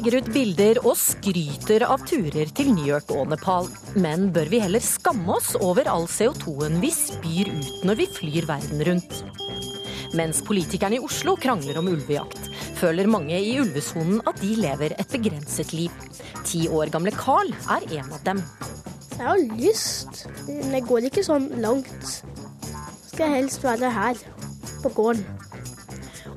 Legger ut bilder og skryter av turer til New York og Nepal. Men bør vi heller skamme oss over all CO2-en vi spyr ut når vi flyr verden rundt? Mens politikerne i Oslo krangler om ulvejakt, føler mange i ulvesonen at de lever et begrenset liv. Ti år gamle Carl er en av dem. Jeg har lyst, men jeg går ikke sånn langt. Skal helst være her, på gården.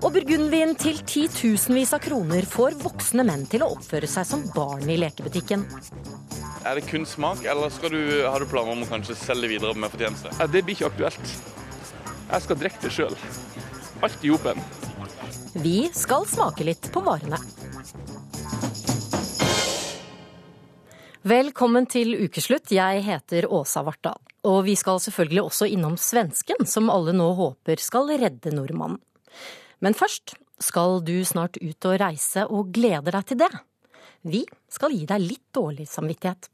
Og burgundvin til titusenvis av kroner får voksne menn til å oppføre seg som barn i lekebutikken. Er det kun smak, eller skal du, har du planer om å kanskje selge videre med fortjeneste? Ja, det blir ikke aktuelt. Jeg skal drikke det sjøl. Alt i hopen. Vi skal smake litt på varene. Velkommen til ukeslutt. Jeg heter Åsa Vartdal. Og vi skal selvfølgelig også innom svensken, som alle nå håper skal redde nordmannen. Men først skal du snart ut og reise og gleder deg til det. Vi skal gi deg litt dårlig samvittighet.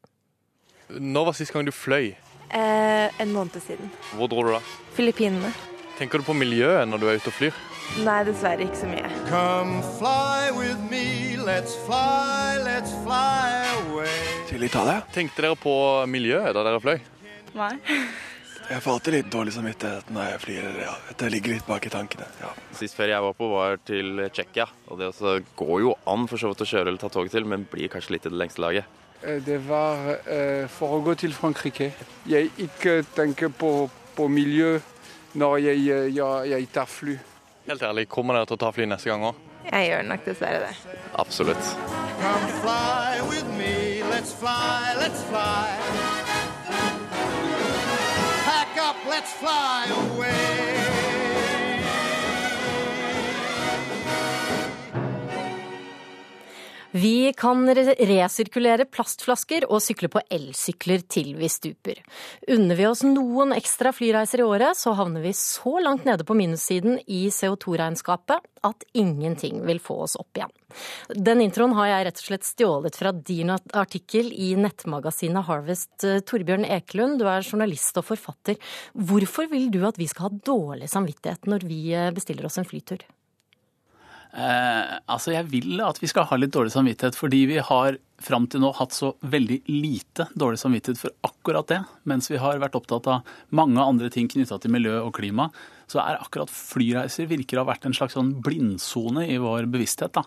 Når var sist gang du fløy? Eh, en måned siden. Hvor dro du da? Filippinene. Tenker du på miljøet når du er ute og flyr? Nei, dessverre ikke så mye. Come fly with me, let's fly, let's fly away. Til Italia? Tenkte dere på miljøet da dere fløy? Nei. Jeg får alltid litt dårlig samvittighet når jeg flyr. Ja. Det ligger litt bak i tankene. Ja. Sist ferie jeg var på, var til Tsjekkia. Og det også går jo an for så vidt å kjøre eller ta toget til, men blir kanskje litt i det lengste laget. Eh, det var uh, for å gå til Frankrike. Jeg ikke tenker på, på miljø når jeg, eh, jeg, jeg tar fly. Helt ærlig, kommer dere til å ta fly neste gang òg? Jeg gjør nok dessverre det. Absolutt. Come fly with me, let's fly, let's fly. Let's fly away. Vi kan resirkulere plastflasker og sykle på elsykler til vi stuper. Unner vi oss noen ekstra flyreiser i året, så havner vi så langt nede på minussiden i CO2-regnskapet at ingenting vil få oss opp igjen. Den introen har jeg rett og slett stjålet fra din artikkel i nettmagasinet Harvest. Torbjørn Ekelund, du er journalist og forfatter. Hvorfor vil du at vi skal ha dårlig samvittighet når vi bestiller oss en flytur? Eh, altså Jeg vil at vi skal ha litt dårlig samvittighet, fordi vi har fram til nå hatt så veldig lite dårlig samvittighet for akkurat det. Mens vi har vært opptatt av mange andre ting knytta til miljø og klima, så er akkurat flyreiser virker å ha vært en slags sånn blindsone i vår bevissthet. da.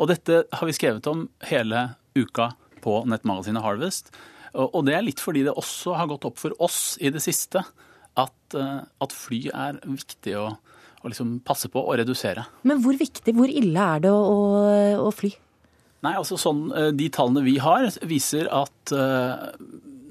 Og dette har vi skrevet om hele uka på nettmagasinet Harvest. Og det er litt fordi det også har gått opp for oss i det siste at, eh, at fly er viktig å å liksom passe på å redusere. Men hvor viktig, hvor ille er det å, å, å fly? Nei, altså sånn, De tallene vi har, viser at uh,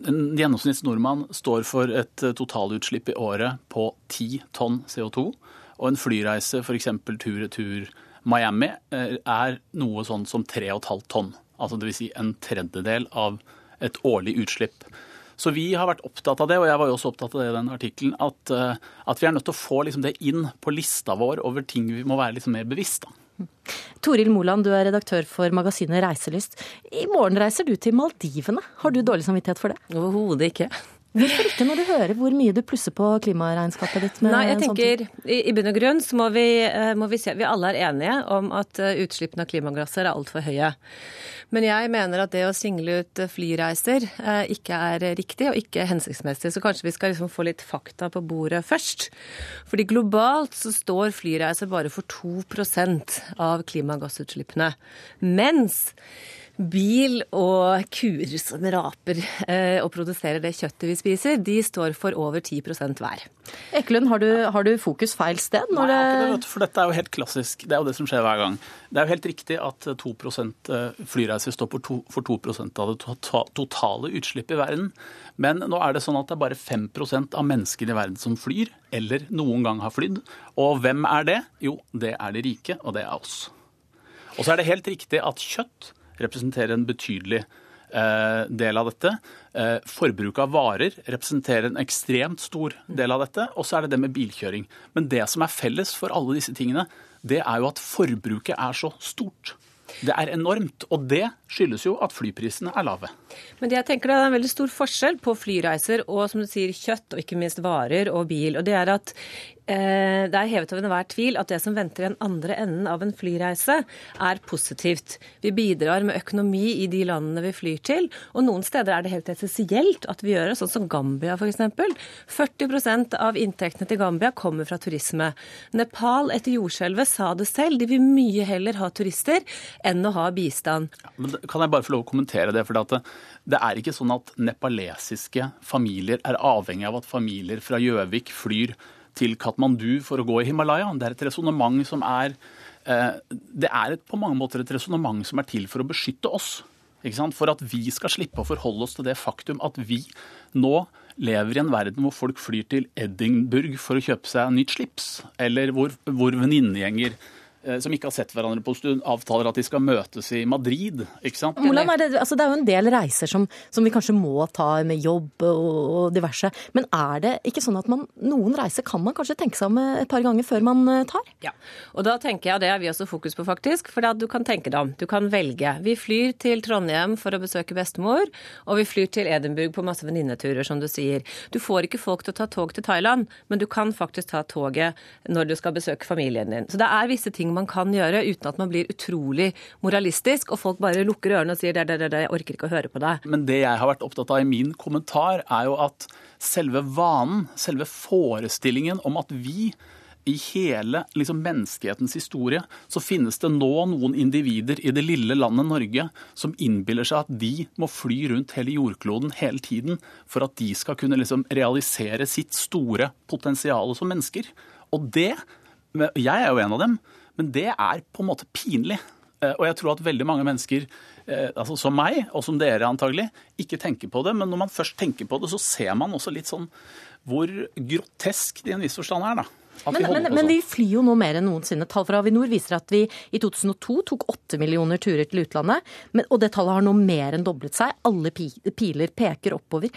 en gjennomsnitts nordmann står for et totalutslipp i året på 10 tonn CO2. Og en flyreise, f.eks. tur-retur Miami, er noe sånn som 3,5 tonn. Altså dvs. Si en tredjedel av et årlig utslipp. Så vi har vært opptatt av det, og jeg var jo også opptatt av det i den artikkelen, at, at, vi er nødt til å få liksom det inn på lista vår over ting vi må være liksom mer bevisst. da. Toril Moland, du er redaktør for magasinet Reiselyst. I morgen reiser du til Maldivene. Har du dårlig samvittighet for det? Overhodet ikke. Hvorfor ikke, når du hører hvor mye du plusser på klimaregnskapet ditt? Nei, jeg tenker i, i bunn og grunn så må vi, må vi se Vi alle er enige om at utslippene av klimagasser er altfor høye. Men jeg mener at det å single ut flyreiser ikke er riktig og ikke hensiktsmessig. Så kanskje vi skal liksom få litt fakta på bordet først. Fordi globalt så står flyreiser bare for 2% av klimagassutslippene. Mens bil og kuer som raper eh, og produserer det kjøttet vi spiser, de står for over 10% hver. Ekelund, har du, har du, fokus feil sted? Nei, det... det, for dette er jo helt klassisk. Det er jo det som skjer hver gang. Det er jo helt riktig at 2% flyreiser står for 2, for 2 av det tota-, totale utslippet i verden. Men nå er det sånn at det er bare 5 av menneskene i verden som flyr, eller noen gang har flydd. Og hvem er det? Jo, det er de rike, og det er oss. Og så er det helt riktig at kjøtt representerer en betydelig eh, del av dette. Eh, forbruket av varer representerer en ekstremt stor del av dette. Og så er det det med bilkjøring. Men det som er felles for alle disse tingene, det er jo at forbruket er så stort. Det er enormt, og det skyldes jo at flyprisene er lave. Men jeg tenker det er en veldig stor forskjell på flyreiser og som du sier, kjøtt, og ikke minst varer og bil. Og det er at Det er hevet over enhver tvil at det som venter i den andre enden av en flyreise, er positivt. Vi bidrar med økonomi i de landene vi flyr til, og noen steder er det helt essensielt at vi gjør det, sånn som Gambia f.eks. 40% av inntektene til Gambia kommer fra turisme. Nepal etter jordskjelvet sa det selv, de vil mye heller ha turister enn å ha bistand. Men Kan jeg bare få lov å kommentere det? For det, det er ikke sånn at nepalesiske familier er avhengig av at familier fra Gjøvik flyr til Katmandu for å gå i Himalaya. Det er et resonnement som er eh, Det er et, på mange måter et resonnement som er til for å beskytte oss. For at vi skal slippe å forholde oss til det faktum at vi nå lever i en verden hvor folk flyr til Edinburgh for å kjøpe seg nytt slips, eller hvor, hvor venninnegjenger som ikke har sett hverandre på en stund, avtaler at de skal møtes i Madrid. ikke sant? Hvordan er det, altså det er jo en del reiser som, som vi kanskje må ta med jobb og, og diverse. Men er det ikke sånn at man, noen reiser kan man kanskje tenke seg om et par ganger før man eh, tar? Ja, og da tenker jeg, og det har vi også fokus på faktisk, for du kan tenke deg om. Du kan velge. Vi flyr til Trondheim for å besøke bestemor, og vi flyr til Edinburgh på masse venninneturer, som du sier. Du får ikke folk til å ta tog til Thailand, men du kan faktisk ta toget når du skal besøke familien din. Så det er visse ting man kan gjøre uten at man blir utrolig moralistisk, og folk bare lukker ørene og sier det, det, det, det, jeg orker ikke å høre på deg. Men det jeg har vært opptatt av i min kommentar, er jo at selve vanen, selve forestillingen om at vi i hele liksom, menneskehetens historie så finnes det nå noen individer i det lille landet Norge som innbiller seg at de må fly rundt hele jordkloden hele tiden for at de skal kunne liksom, realisere sitt store potensial som mennesker. Og det Jeg er jo en av dem, men det er på en måte pinlig. Eh, Og jeg tror at veldig mange mennesker, eh, altså som meg, og som dere antagelig, ikke tenker på det. Men når man først tenker på det, så ser man også litt sånn hvor grotesk det i en viss forstand er, da. Men, vi men, men sånn. vi flyr jo nå mer enn noensinne. Tall fra Avinor viser at vi i 2002 tok 8 millioner turer til utlandet, men, og det tallet har nå mer enn doblet seg. Alle piler peker oppover.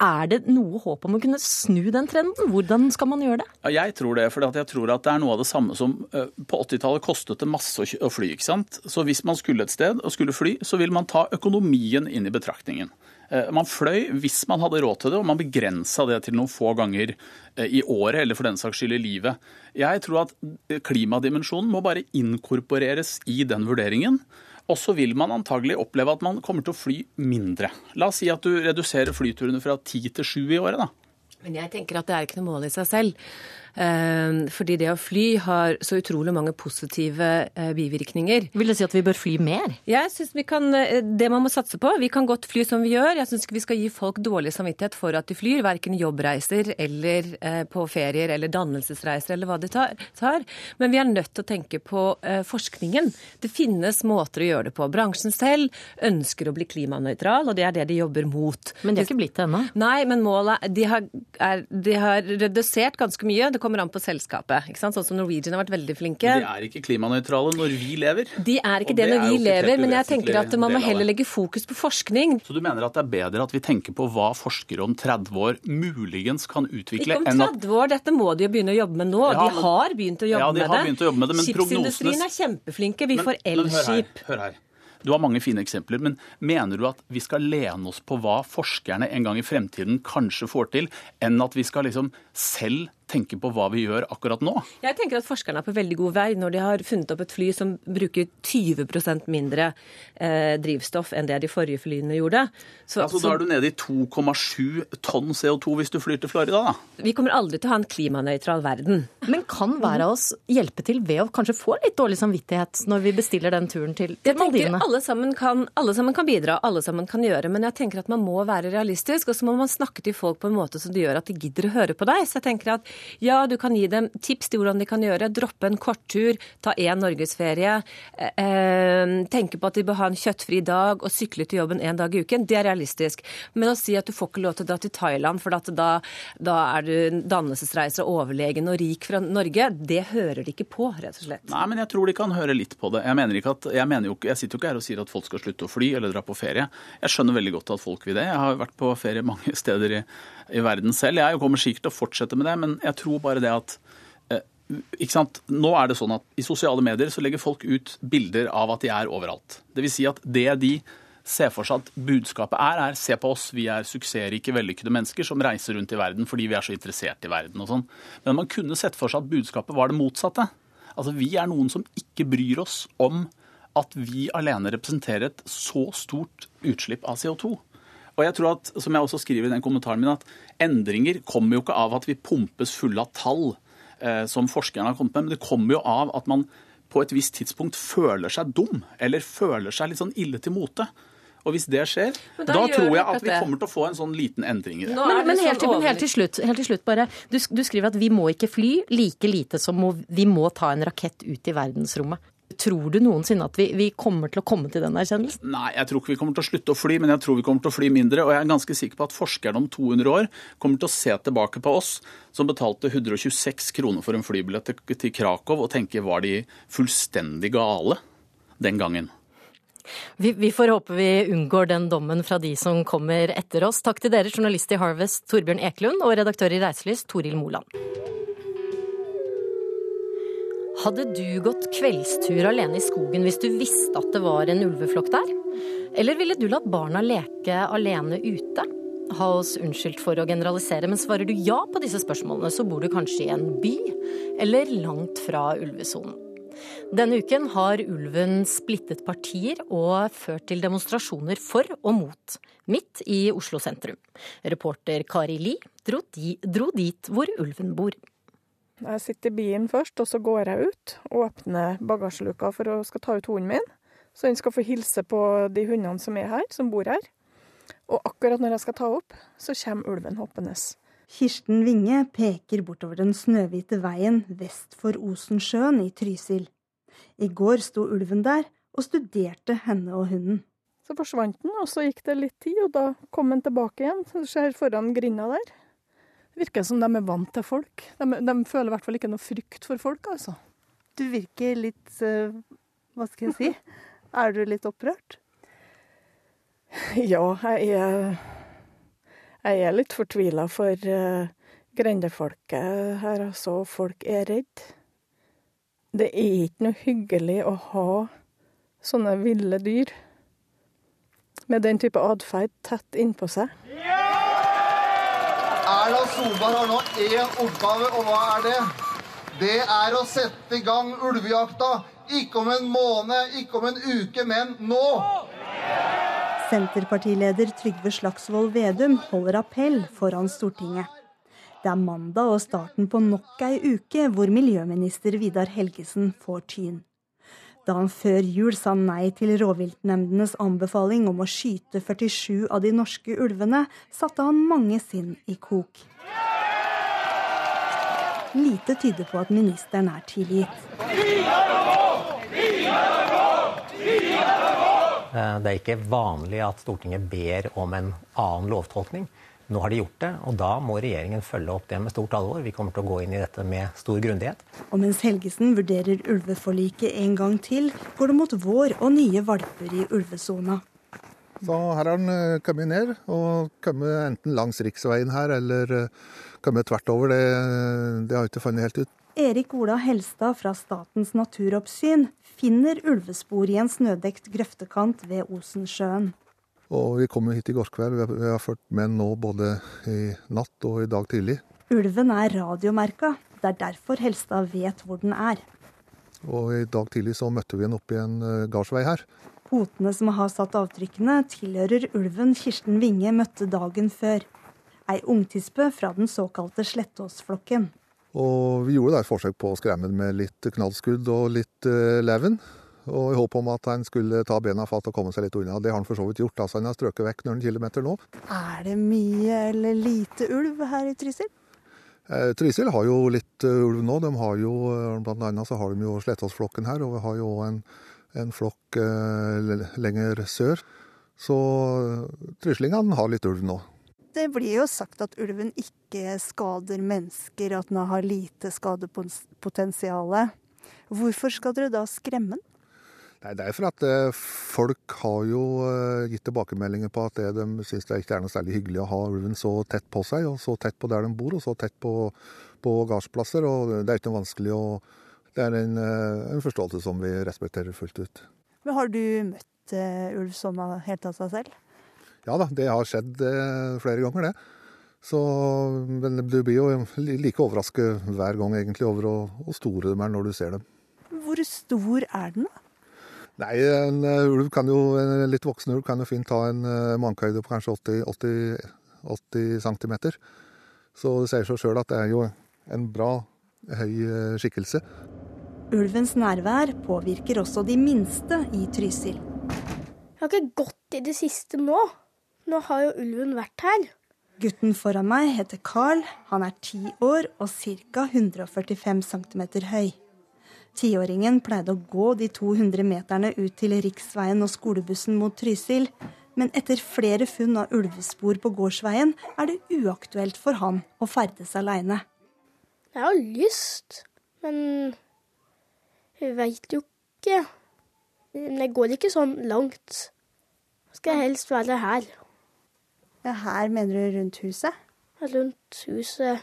Er det noe håp om å kunne snu den trenden? Hvordan skal man gjøre det? Jeg tror det, for jeg tror at det er noe av det samme som eh, På 80-tallet kostet det masse å fly. ikke sant? Så hvis man skulle et sted og skulle fly, så vil man ta økonomien inn i betraktningen. Eh, Man fløy hvis man hadde råd til det, og man begrensa det til noen få ganger eh, i året, eller for den saks skyld i livet. Jeg tror at klimadimensjonen må bare inkorporeres i den vurderingen. Og så vil man antagelig oppleve at man kommer til å fly mindre. La oss si at du reduserer flyturene fra ti til sju i året, da. Men jeg tenker at det er ikke noe mål i seg selv. Eh, Fordi det å fly har så utrolig mange positive eh, bivirkninger. Vil det si at vi bør fly mer? Jeg synes vi kan, eh, Det man må satse på Vi kan godt fly som vi gjør. Jeg syns ikke vi skal gi folk dårlig samvittighet for at de flyr. Verken jobbreiser eller eh, på ferier eller dannelsesreiser eller hva de tar. Men vi er nødt til å tenke på forskningen. Det finnes måter å gjøre det på. Bransjen selv ønsker å bli klimanøytral, og det er det de jobber mot. Men de har ikke blitt det ennå. Nei, men målet De har, er, de har redusert ganske mye. Det kommer an på selskapet. ikke sant? Sånn som Norwegian har vært veldig flinke. De er ikke klimanøytrale når vi lever. De er ikke Og det når vi lever, men jeg tenker at man må heller legge fokus på forskning. Så du mener at det er bedre at vi tenker på hva forskere om 30 år muligens kan utvikle, Ikke om 30 år, dette må de jo begynne å jobbe med nå. Ja, de har begynt å jobbe Ja, de har begynt å jobbe med det, men Skipsindustrien er kjempeflinke. Vi Men- får men hør her. Hør her. Du har mange fine eksempler, men mener du at vi skal lene oss på hva forskerne en gang i fremtiden kanskje får til, enn at vi skal liksom selv tenke på hva vi gjør akkurat nå? Jeg tenker at forskerne er på veldig god vei når de har funnet opp et fly som bruker 20% mindre eh, drivstoff enn det de forrige flyene gjorde. Så, Altså, så da er du nede i 2,7 tonn CO2 hvis du flyr til Florida, da. vi kommer aldri til å ha en klimanøytral verden. Men kan hver av oss hjelpe til ved å kanskje få litt dårlig samvittighet når vi bestiller den turen til, til Maldivene? alle sammen, kan, alle sammen kan bidra, alle sammen kan gjøre, men jeg tenker at man må være realistisk, og så må man snakke til folk på en måte som det gjør at de gidder å høre på deg. Så jeg tenker at ja, du kan gi dem tips til hvordan de kan gjøre, droppe en korttur, ta én norgesferie, eh, eh, tenke på at de bør ha en kjøttfri dag og sykle til jobben én dag i uken, det er realistisk. Men å si at du får ikke lov til å dra til Thailand, for da, da er du dannelsesreiser og overlegen og rik fra Norge, det hører de ikke på, rett og slett. Nei, men jeg tror de kan høre litt på det. Jeg mener at, jeg, mener jo jeg sitter jo ikke her og sier at folk skal slutte å fly eller dra på ferie. Jeg skjønner veldig godt at folk vil det. Jeg har vært på ferie mange steder i, i verden selv. Jeg kommer sikkert til å fortsette med det, men jeg tror bare det at eh? Nå er det sånn at I sosiale medier så legger folk ut bilder av at de er overalt. Det vil si at det de ser for seg at budskapet er, er se på oss, vi er suksessrike, vellykkede mennesker som reiser rundt i verden fordi vi er så interessert i verden og sånn. Men man kunne sett for seg at budskapet var det motsatte. Altså vi er noen som ikke bryr oss om at vi alene representerer et så stort utslipp av CO2. Og jeg tror at, som jeg også skriver i den kommentaren min, at endringer kommer jo ikke av at vi pumpes fulle av tall, eh, som forskerne har kommet med, men det kommer jo av at man på et visst tidspunkt føler seg dum, eller føler seg litt sånn ille til mote. Og hvis det skjer, da, da tror jeg at vi kommer til å få en sånn liten endring i det. Men, er men, sånn helt, til, men helt, til slutt, helt til slutt bare, du, du skriver at vi må ikke fly like lite som må, vi må ta en rakett ut i verdensrommet. Tror du noensinne at vi, vi kommer til å komme til den erkjennelsen? Nei, jeg tror ikke vi kommer til å slutte å fly, men jeg tror vi kommer til å fly mindre. Og jeg er ganske sikker på at forskerne om 200 år kommer til å se tilbake på oss som betalte 126 kroner for en flybillett til, til Krakow, og tenke var de fullstendig gale den gangen. Vi, vi får håpe vi unngår den dommen fra de som kommer etter oss. Takk til dere, journalist i Harvest Torbjørn Ekelund og redaktør i Reiselys Toril Moland. Hadde du gått kveldstur alene i skogen hvis du visste at det var en ulveflokk der? Eller ville du latt barna leke alene ute? Ha oss unnskyldt for å generalisere, men svarer du ja på disse spørsmålene, så bor du kanskje i en by eller langt fra ulvesonen. Denne uken har ulven splittet partier og ført til demonstrasjoner for og mot, midt i Oslo sentrum. Reporter Kari Li dro, dro dit hvor ulven bor. Jeg sitter i bilen først, og så går jeg ut. Åpner bagasjeluka for å skal ta ut hunden min. Så den skal få hilse på de hundene som er her, som bor her. Og akkurat når jeg skal ta opp, så kommer ulven hoppende. Kirsten Winge peker bortover den snøhvite veien vest for Osensjøen i Trysil. I går sto ulven der og studerte henne og hunden. Så forsvant den, og så gikk det litt tid, og da kom den tilbake igjen. Så du ser foran grinda der. Det virker som de er vant til folk. De, de føler i hvert fall ikke noe frykt for folk, altså. Du virker litt eh, Hva skal jeg si? Er du litt opprørt? Ja, jeg er, jeg er litt fortvila for uh, grendefolket her, altså. Folk er redd. Det er ikke noe hyggelig å ha sånne ville dyr med den type atferd tett innpå seg. Erna Solberg har nå én oppgave, og hva er det? Det er å sette i gang ulvejakta. Ikke om en måned, ikke om en uke, men nå! Senterpartileder Trygve Slagsvold Vedum holder appell foran Stortinget. Det er mandag og starten på nok ei uke hvor miljøminister Vidar Helgesen får tyn. Da han før jul sa nei til rovviltnemndenes anbefaling om å skyte 47 av de norske ulvene, satte han mange sinn i kok. Lite tyder på at ministeren er tilgitt. Eh, Det er ikke vanlig at Stortinget ber om en annen lovtolkning. Nå har de gjort det, og da må regjeringen følge opp det med stort alvor. Vi kommer til å gå inn i dette med stor grundighet. Og mens Helgesen vurderer ulveforliket en gang til, går det mot vår og nye valper i ulvesona. Så her har den eh, kommet ned, og kommet enten langs riksveien her, eller eh, kommet tvert over. Det, det har jeg ikke funnet helt ut. Erik Ola Helstad fra Statens naturoppsyn finner ulvespor i en snødekt grøftekant ved Osensjøen. Og vi kom jo hit i går kveld. Vi har, vi har ført med nå både i natt og i dag tidlig. Ulven er radiomerka. Det er derfor Helstad vet hvor den er. Og i dag tidlig så møtte vi den opp i en eh, gardsvei her. Potene som har satt avtrykkene, tilhører ulven Kirsten Winge møtte dagen før. Ei ungtispe fra den såkalte Slettåsflokken. Og vi gjorde da et forsøk på å skremme den med litt knallskudd og litt uh, leven. Og i håp om at han skulle ta bena fatt og komme seg litt unna. Det har han for så vidt gjort. altså Han har strøket vekk noen kilometer nå. Er det mye eller lite ulv her i Trysil? Eh, Trysil har jo litt uh, ulv nå. De har jo, eh, blant annet så har de jo Slettåsflokken her, og vi har jo en, en flokk uh, lenger sør. Så tryslingene har litt ulv nå. Det blir jo sagt at ulven ikke skader mennesker, at den har lite skadepotensial. Hvorfor skal dere da skremme den? Nei, Det er for at eh, folk har jo eh, gitt tilbakemeldinger på at det de syns det ikke er noe særlig hyggelig å ha ulven så tett på seg, og så tett på der de bor, og så tett på, på gardsplasser. Og det er ikke vanskelig å Det er en, eh, en forståelse som vi respekterer fullt ut. Men har du møtt uh, ulv sånn helt av seg selv? Ja da, det har skjedd uh, flere ganger, det. Så, men du blir jo like overrasket hver gang egentlig over hvor store de er når du ser dem. Hvor stor er den, da? Nei, En ulv kan jo, en litt voksen ulv kan jo fint ta en mankehøyde på kanskje 80, 80, 80 cm. Så det sier seg sjøl at det er jo en bra høy skikkelse. Ulvens nærvær påvirker også de minste i Trysil. Jeg har ikke gått i det siste nå. Nå har jo ulven vært her. Gutten foran meg heter Carl. Han er ti år og ca. 145 cm høy. Tiåringen pleide å gå de 200 meterne ut til riksveien og skolebussen mot Trysil, men etter flere funn av ulvespor på gårdsveien er det uaktuelt for han å ferdes aleine. Jeg har lyst, men jeg veit jo ikke. Men jeg går ikke sånn langt. Skal jeg helst være her. Ja, Her mener du rundt huset? Rundt huset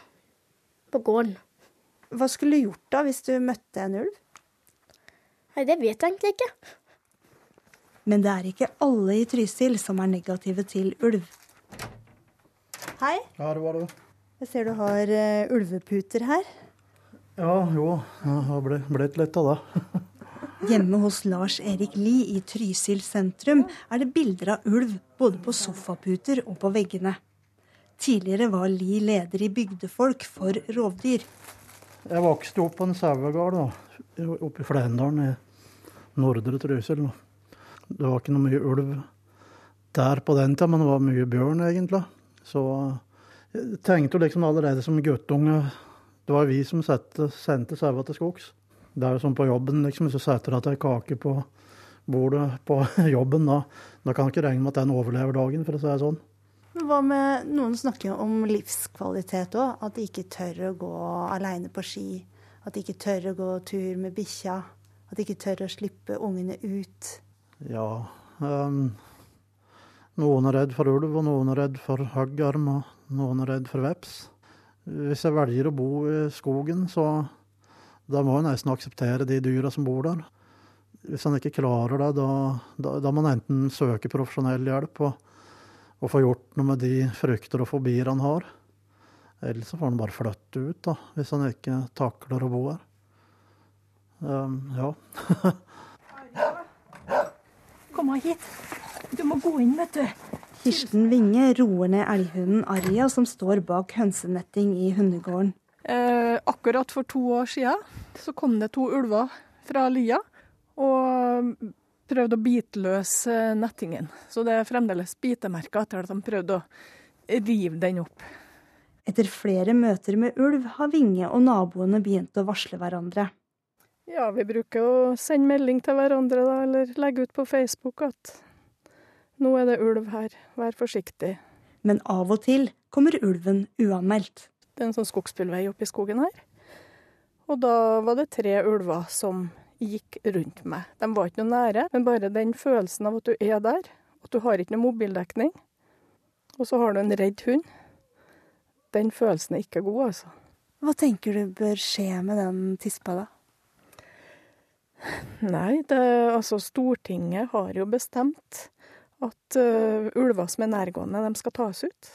på gården. Hva skulle du gjort da hvis du møtte en ulv? Nei, det vet jeg egentlig ikke. Men det er ikke alle i Trysil som er negative til ulv. Hei. Ja, det var det. Jeg ser du har uh, ulveputer her. Ja, jo. Jeg har blitt litt av det. Hjemme hos Lars Erik Lie i Trysil sentrum er det bilder av ulv både på sofaputer og på veggene. Tidligere var Lie leder i Bygdefolk for rovdyr. Jeg vokste opp på en sauegård oppe i Flendalen i nordre Trysil. Det var ikke noe mye ulv der på den tida, men det var mye bjørn, egentlig. Så jeg tenkte liksom allerede som guttunge Det var vi som sette, sendte sauene til skogs. Det er jo som på jobben, liksom. Hvis du setter deg til ei kake på bordet på jobben, da, da kan du ikke regne med at den overlever dagen, for å si det sånn. Hva med noen snakker om livskvalitet òg? At de ikke tør å gå aleine på ski. At de ikke tør å gå tur med bikkja. At de ikke tør å slippe ungene ut. Ja. Um, noen er redd for ulv, og noen er redd for hoggarm, og noen er redd for veps. Hvis jeg velger å bo i skogen, så da må jeg nesten akseptere de dyra som bor der. Hvis han ikke klarer det, da, da, da må han enten søke profesjonell hjelp og, og, få gjort noe med de frykter og fobier han har. Eller så får han bare flytte ut, da, hvis han ikke takler å bo her. Um, ja. Kom hit. Du må gå inn, vet du. Kirsten Winge roer ned elghunden Arja, som står bak hønsenetting i hundegården. Eh, akkurat for to år siden så kom det to ulver fra lia og prøvde å bite løs nettingen. Så det er fremdeles bitemerker etter at de prøvde å rive den opp. Etter flere møter med ulv har Vinge og naboene begynt å varsle hverandre. Ja, vi bruker å sende melding til hverandre da, eller legge ut på Facebook at nå er det ulv her, vær forsiktig. Men av og til kommer ulven uanmeldt. Det er en sånn skogsbilvei oppi skogen her. Og da var det tre ulver som gikk rundt meg. De var ikke noe nære, men bare den følelsen av at du er der, at du har ikke noe mobildekning, og så har du en redd hund, den følelsen er ikke god, altså. Hva tenker du bør skje med den tispa, da? Nei, det, altså Stortinget har jo bestemt at uh, ulver som er nærgående, de skal tas ut.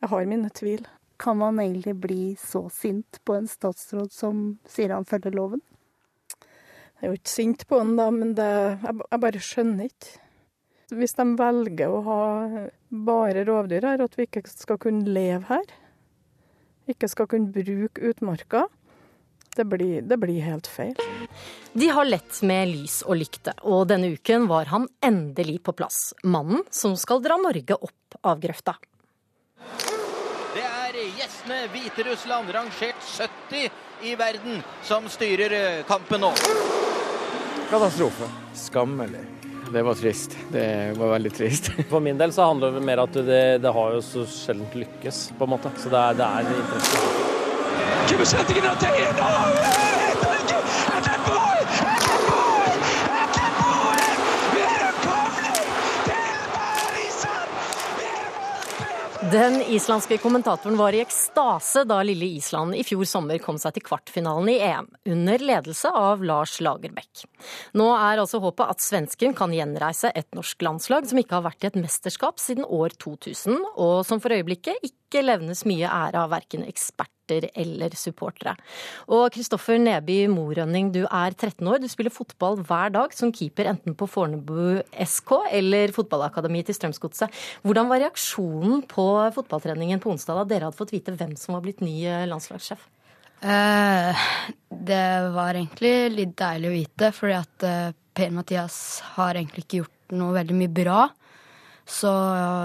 Jeg har mine tvil. Kan man egentlig bli så sint på en statsråd som sier han følger loven? Jeg er jo ikke sint på han, da, men det, jeg, bare skjønner ikke. Hvis de velger å ha bare rovdyr her, at vi ikke skal kunne leve her, ikke skal kunne bruke utmarka, det blir, det blir, helt feil. De har lett med lys og lykte, og denne uken var han endelig på plass. Mannen som skal dra Norge opp av grøfta. Det er gjestene Hviterussland, rangert 70 i verden, som styrer eh, kampen nå. Katastrofe. Skammelig. Det var trist. Det var veldig trist. For min del så handler det mer om at det, det, har jo så sjelden lykkes, på en måte. Så det er, det er interessant. Den islandske kommentatoren var i ekstase da lille Island i fjor sommer kom seg til kvartfinalen i EM, under ledelse av Lars Lagerbäck. Nå er altså håpet at svensken kan gjenreise et norsk landslag som ikke har vært i et mesterskap siden år 2000, og som for øyeblikket ikke levnes mye ære av verken eksperter eller supportere. Og Kristoffer Neby Morønning, du er 13 år, du spiller fotball hver dag som keeper enten på Fornebu SK eller fotballakademiet til Strømsgodset. Hvordan var reaksjonen på fotballtreningen på onsdag da dere hadde fått vite hvem som var blitt ny eh, landslagssjef? Eh, det var egentlig litt deilig å vite, fordi at eh, Per-Mathias har egentlig ikke gjort noe veldig mye bra. Så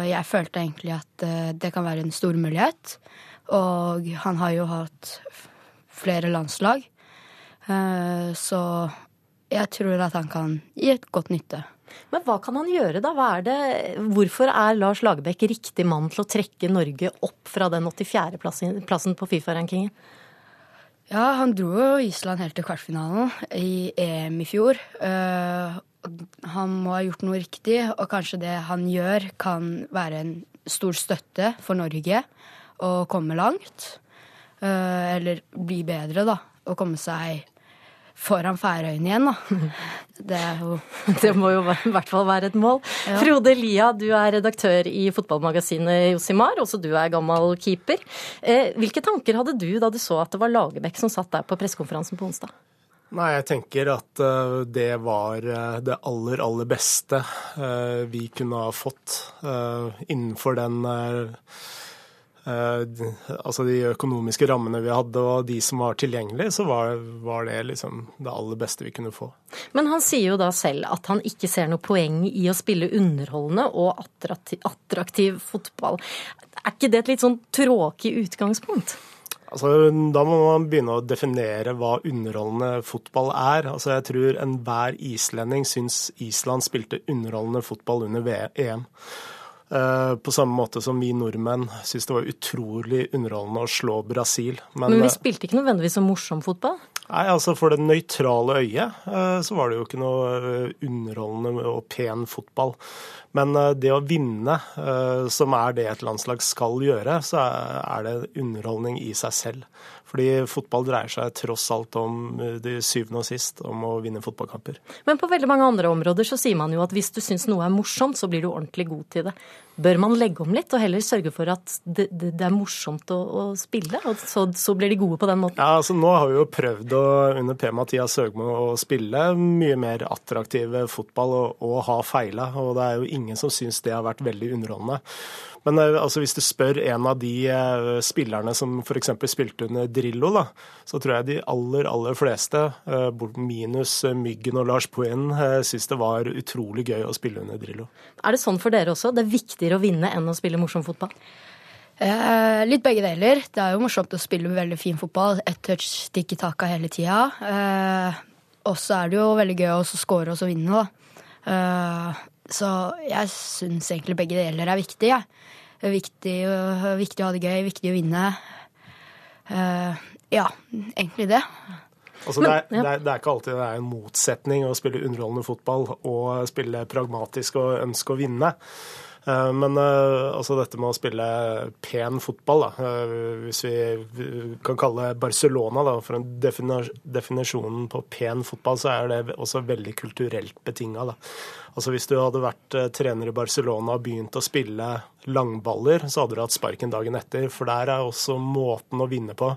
jeg følte egentlig at eh, det kan være en stor mulighet. Og han har jo hatt flere landslag. Eh, så jeg tror at han kan gi et godt nytte. Men hva kan han gjøre, da? Er det, hvorfor er Lars Lagerbäck riktig mann til å trekke Norge opp fra den 84.-plassen på Fifa-rankingen? Ja, han dro jo Island helt til kvartfinalen i EM i fjor. Uh, han må ha gjort noe riktig, og kanskje det han gjør, kan være en stor støtte for Norge å komme langt. Uh, eller bli bedre, da. Og komme seg foran Færøyene igjen, da. Det er jo Det må jo i hvert fall være et mål. Ja. Frode Lia, du er redaktør i fotballmagasinet Josimar, også du er gammel keeper. Eh, hvilke tanker hadde du da du så at det var Lagerbäck som satt der på pressekonferansen på onsdag? Nei, jeg tenker at uh, det var det aller, aller beste vi kunne ha fått innenfor den Eh, altså de økonomiske rammene vi hadde og de som var tilgjengelige, så var, var, det liksom det aller beste vi kunne få. Men han sier jo da selv at han ikke ser noe poeng i å spille underholdende og attraktiv, attraktiv fotball. Er ikke det et litt sånn tråkig utgangspunkt? Altså, da må man begynne å definere hva underholdende fotball er. Altså, jeg tror enhver islending syns Island spilte underholdende fotball under EM. Eh, på samme måte som vi nordmenn syntes det var utrolig underholdende å slå Brasil. Men, Men vi spilte ikke nødvendigvis så morsom fotball? Nei, altså For det nøytrale øyet eh, så var det jo ikke noe eh, underholdende og pen fotball. Men det å vinne, som er det et landslag skal gjøre, så er det underholdning i seg selv. Fordi fotball dreier seg tross alt om det syvende og sist om å vinne fotballkamper. Men på veldig mange andre områder så sier man jo at hvis du syns noe er morsomt, så blir du ordentlig god til det. Bør man legge om litt og heller sørge for at det, det, det er morsomt å, å spille, og så, så, blir de gode på den måten? Ja, altså Nå har vi jo prøvd å, under P-Mathias Søgmo å spille mye mer attraktiv fotball og, og ha feila, og det er jo ingen som syns det har vært veldig underholdende. Men eh, altså, hvis du spør en av de uh, spillerne som f.eks. spilte under Drillo, da, så tror jeg de aller, aller fleste, uh, minus Myggen og Lars Poen, syns det var utrolig gøy å spille under Drillo. Er det sånn for dere også? Det er viktigere å vinne enn å spille morsom fotball? Eh, litt begge deler. Det er jo morsomt å spille veldig fin fotball. Ett touch i taka hele tida. Eh, og så er det jo veldig gøy å score og så vinne, da. Eh, så jeg syns egentlig begge deler er viktig. Ja. Det er viktig, viktig, å ha det gøy, viktig å vinne. Uh, ja, egentlig det. Altså, det, er, det, er, det, er, ikke alltid det er en motsetning å spille underholdende fotball og spille pragmatisk og ønske å vinne. Eh, men eh, altså dette med å spille pen fotball, da, eh, hvis vi kan kalle Barcelona da, for en definisjonen på pen fotball, så er det også veldig kulturelt betinga. Altså hvis du hadde vært trener i Barcelona og begynt å spille langballer, så hadde du hatt sparken dagen etter. For der er også måten å vinne på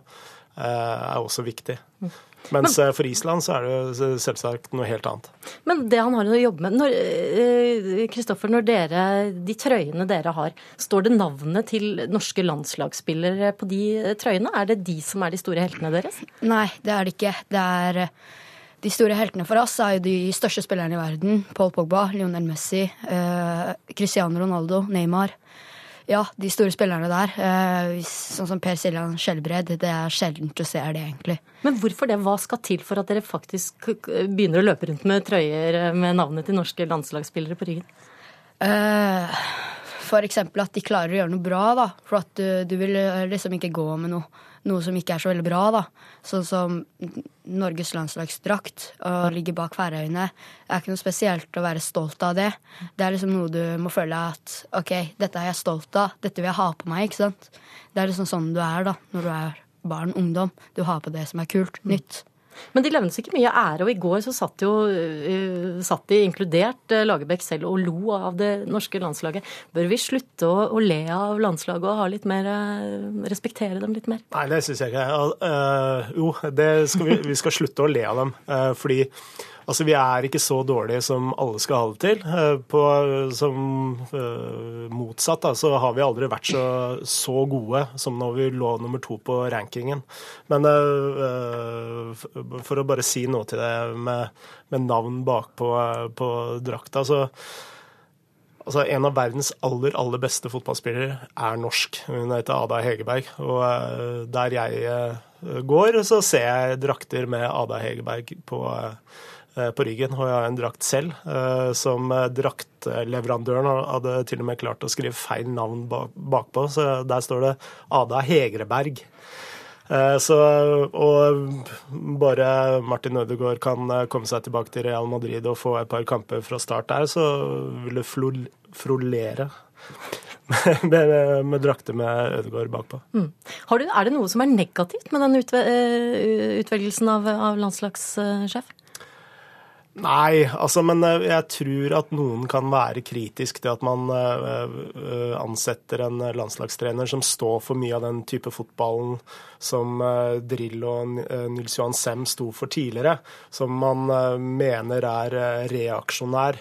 er også viktig. Mm. Mens Men, eh, for Island så er det selvsagt noe helt annet. Men det han har å jobbe med Kristoffer, når, eh, når de trøyene dere har, står det navnet til norske landslagsspillere på de trøyene? Er det de som er de store heltene deres? Nei, det er det ikke. Det er eh, de store heltene for oss er jo de største spillerne i verden. Paul Pogba, Lionel Messi, Cristiano Ronaldo, Neymar ja, de store spillerne der. Eh, sånn som Per Siljan Skjelbred. Det er sjelden du ser det, egentlig. Men hvorfor det? Hva skal til for at dere faktisk begynner å løpe rundt med trøyer med navnet til norske landslagsspillere på ryggen? For f.eks. at de klarer å gjøre noe bra, da. For at du, du vil eh, liksom ikke gå med noe, noe som ikke er så veldig bra, da. Sånn som Norges landslagsdrakt og ligge bak Færøyene. Det er ikke noe spesielt å være stolt av det. Det er liksom noe du må føle at OK, dette er jeg stolt av. Dette vil jeg ha på meg, ikke sant. Det er liksom sånn du er da, når du er barn, ungdom. Du har på det som er kult, nytt. Men de levnes ikke mye ære, og i går så satt jo uh, satt de, inkludert uh, Lagerbäck selv, og lo av det norske landslaget. Bør vi slutte å, å le av landslaget og ha litt mer, uh, respektere dem litt mer? Nei, det syns jeg ikke. jo, skal vi, vi, skal slutte å le av dem. fordi Altså, Vi er ikke så dårlige som alle skal ha det til. Eh, på, som uh, motsatt da, så har vi aldri vært så, så, gode som når vi lå nummer to på rankingen. Men uh, for å bare si noe til det med, med navn bakpå på drakta, så Altså, En av verdens aller aller beste fotballspillere er norsk. Hun heter Ada Hegerberg. Og der jeg går, så ser jeg drakter med Ada Hegerberg på, på ryggen, og jeg har en drakt selv. Eh, som draktleverandøren hadde til og med klart å skrive feil navn bakpå, så der står det Ada Hegreberg. Eh, så, og bare Martin Ødegaard kan komme seg tilbake til Real Madrid og få et par kamper fra start der, så vil det frolere med, med, drakter med Ødegaard bakpå. Mm. Du, er det noe som er negativt med den utvelgelsen av, av landslagssjef? Nei, altså, men eh, jeg tror at noen kan være kritisk til at man uh, ansetter en landslagstrener som står for mye av den type fotballen som Drill og Nils Johan Sem sto for tidligere. Som man mener er reaksjonær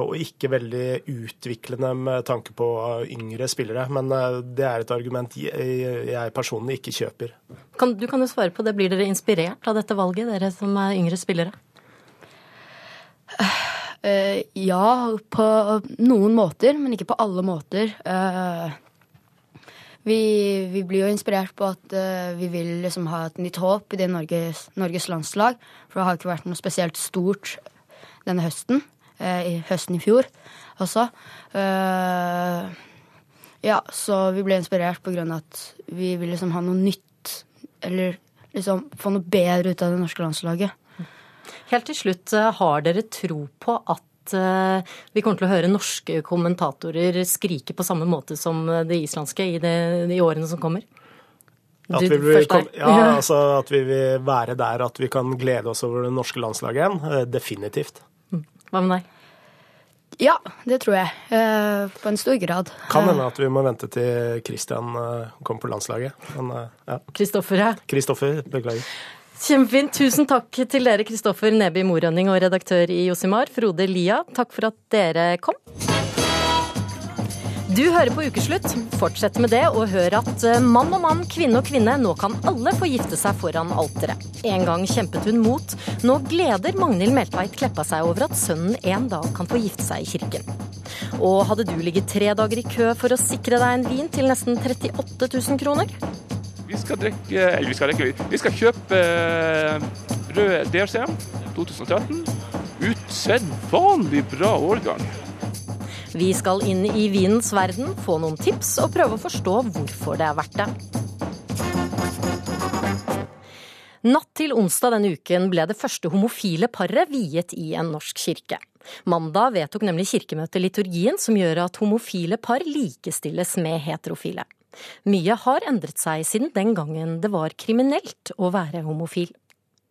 og ikke veldig utviklende med tanke på yngre spillere. Men det er et argument jeg personlig ikke kjøper. Kan, du kan jo svare på det. Blir dere inspirert av dette valget, dere som er yngre spillere? Uh, ja, på noen måter, men ikke på alle måter. Uh, vi, vi, blir jo inspirert på at uh, vi vil liksom ha et nytt håp i det Norges, Norges, landslag. For det har ikke vært noe spesielt stort denne høsten. I høsten i fjor også. ja, så vi ble inspirert på grunn av at vi vil liksom ha noe nytt. Eller liksom få noe bedre ut av det norske landslaget. Helt til slutt, eh, har dere tro på at eh, vi kommer til å høre norske kommentatorer skrike på samme måte som det islandske i de, de årene som kommer? At vi, vil, ja, altså at vi vil være der at vi kan glede oss over det norske landslaget igjen. Eh, definitivt. Mm. Hva med deg? Ja, det tror jeg. På en stor grad. Kan hende at vi må vente til Christian kommer på landslaget. Kristoffer, ja. Kristoffer, beklager. Kjempefint. Tusen takk til dere, Kristoffer Neby Morønning og redaktør i Josimar, Frode Lia. Takk for at dere kom. Du hører på Ukeslutt. Fortsett med det, og hør at eh, mann og mann, kvinne og kvinne, nå kan alle få gifte seg foran alteret. En gang kjempet hun mot. Nå gleder Magnhild Meltveit Kleppa seg over at sønnen en dag kan få gifte seg i kirken. Og hadde du ligget tre dager i kø for å sikre deg en vin til nesten 38 000 kroner? Vi skal drikke Eller vi skal drikke Vi skal kjøpe rød DRCM 2013. Usedvanlig bra årgang. Vi skal inn i vinens verden, få noen tips og prøve å forstå hvorfor det er verdt det. Natt til onsdag denne uken ble det første homofile paret viet i en norsk kirke. Mandag vedtok nemlig kirkemøtet liturgien som gjør at homofile par likestilles med heterofile. Mye har endret seg siden den gangen det var kriminelt å være homofil.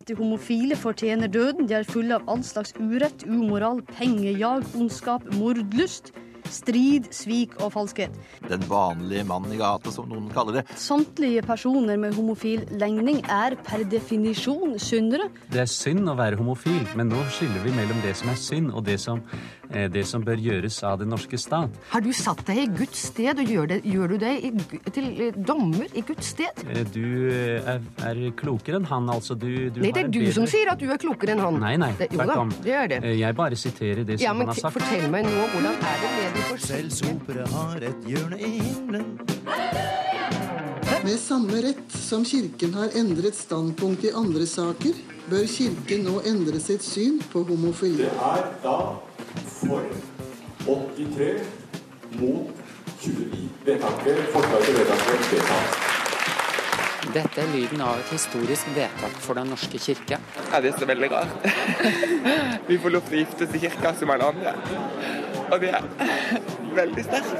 De homofile fortjener døden. De er fulle av all slags urett, umoral, pengejag, ondskap, mordlyst strid, svik og falskhet. Den vanlige mannen i gata, som noen kaller det. Samtlige personer med homofil legning er per definisjon syndere. Det er synd å være homofil, men nå skiller vi mellom det som er synd, og det som, det som bør gjøres av den norske stat. Har du satt deg i Guds sted, og gjør, det, gjør du deg i, til eh, dommer i Guds sted? Eh, du er, er klokere enn han, altså. Du, du nei, det er du bedre... som sier at du er klokere enn han. Nei, nei, tvert om. Det er det. Jeg bare siterer det som ja, han har sagt. Fortell meg nå, hvordan er det med selv sopere har et hjørne i himmelen. Med samme rett som Kirken har endret standpunkt i andre saker, bør Kirken nå endre sitt syn på homofili. Det er da for 83 mot 29. Vedtaket, forslaget til vedtaket vedtas. Dette er lyden av et historisk vedtak for Den norske kirke. Ja, det er så veldig rart. Vi får lov til å gifte oss i kirka som alle andre. Og det er veldig sterkt.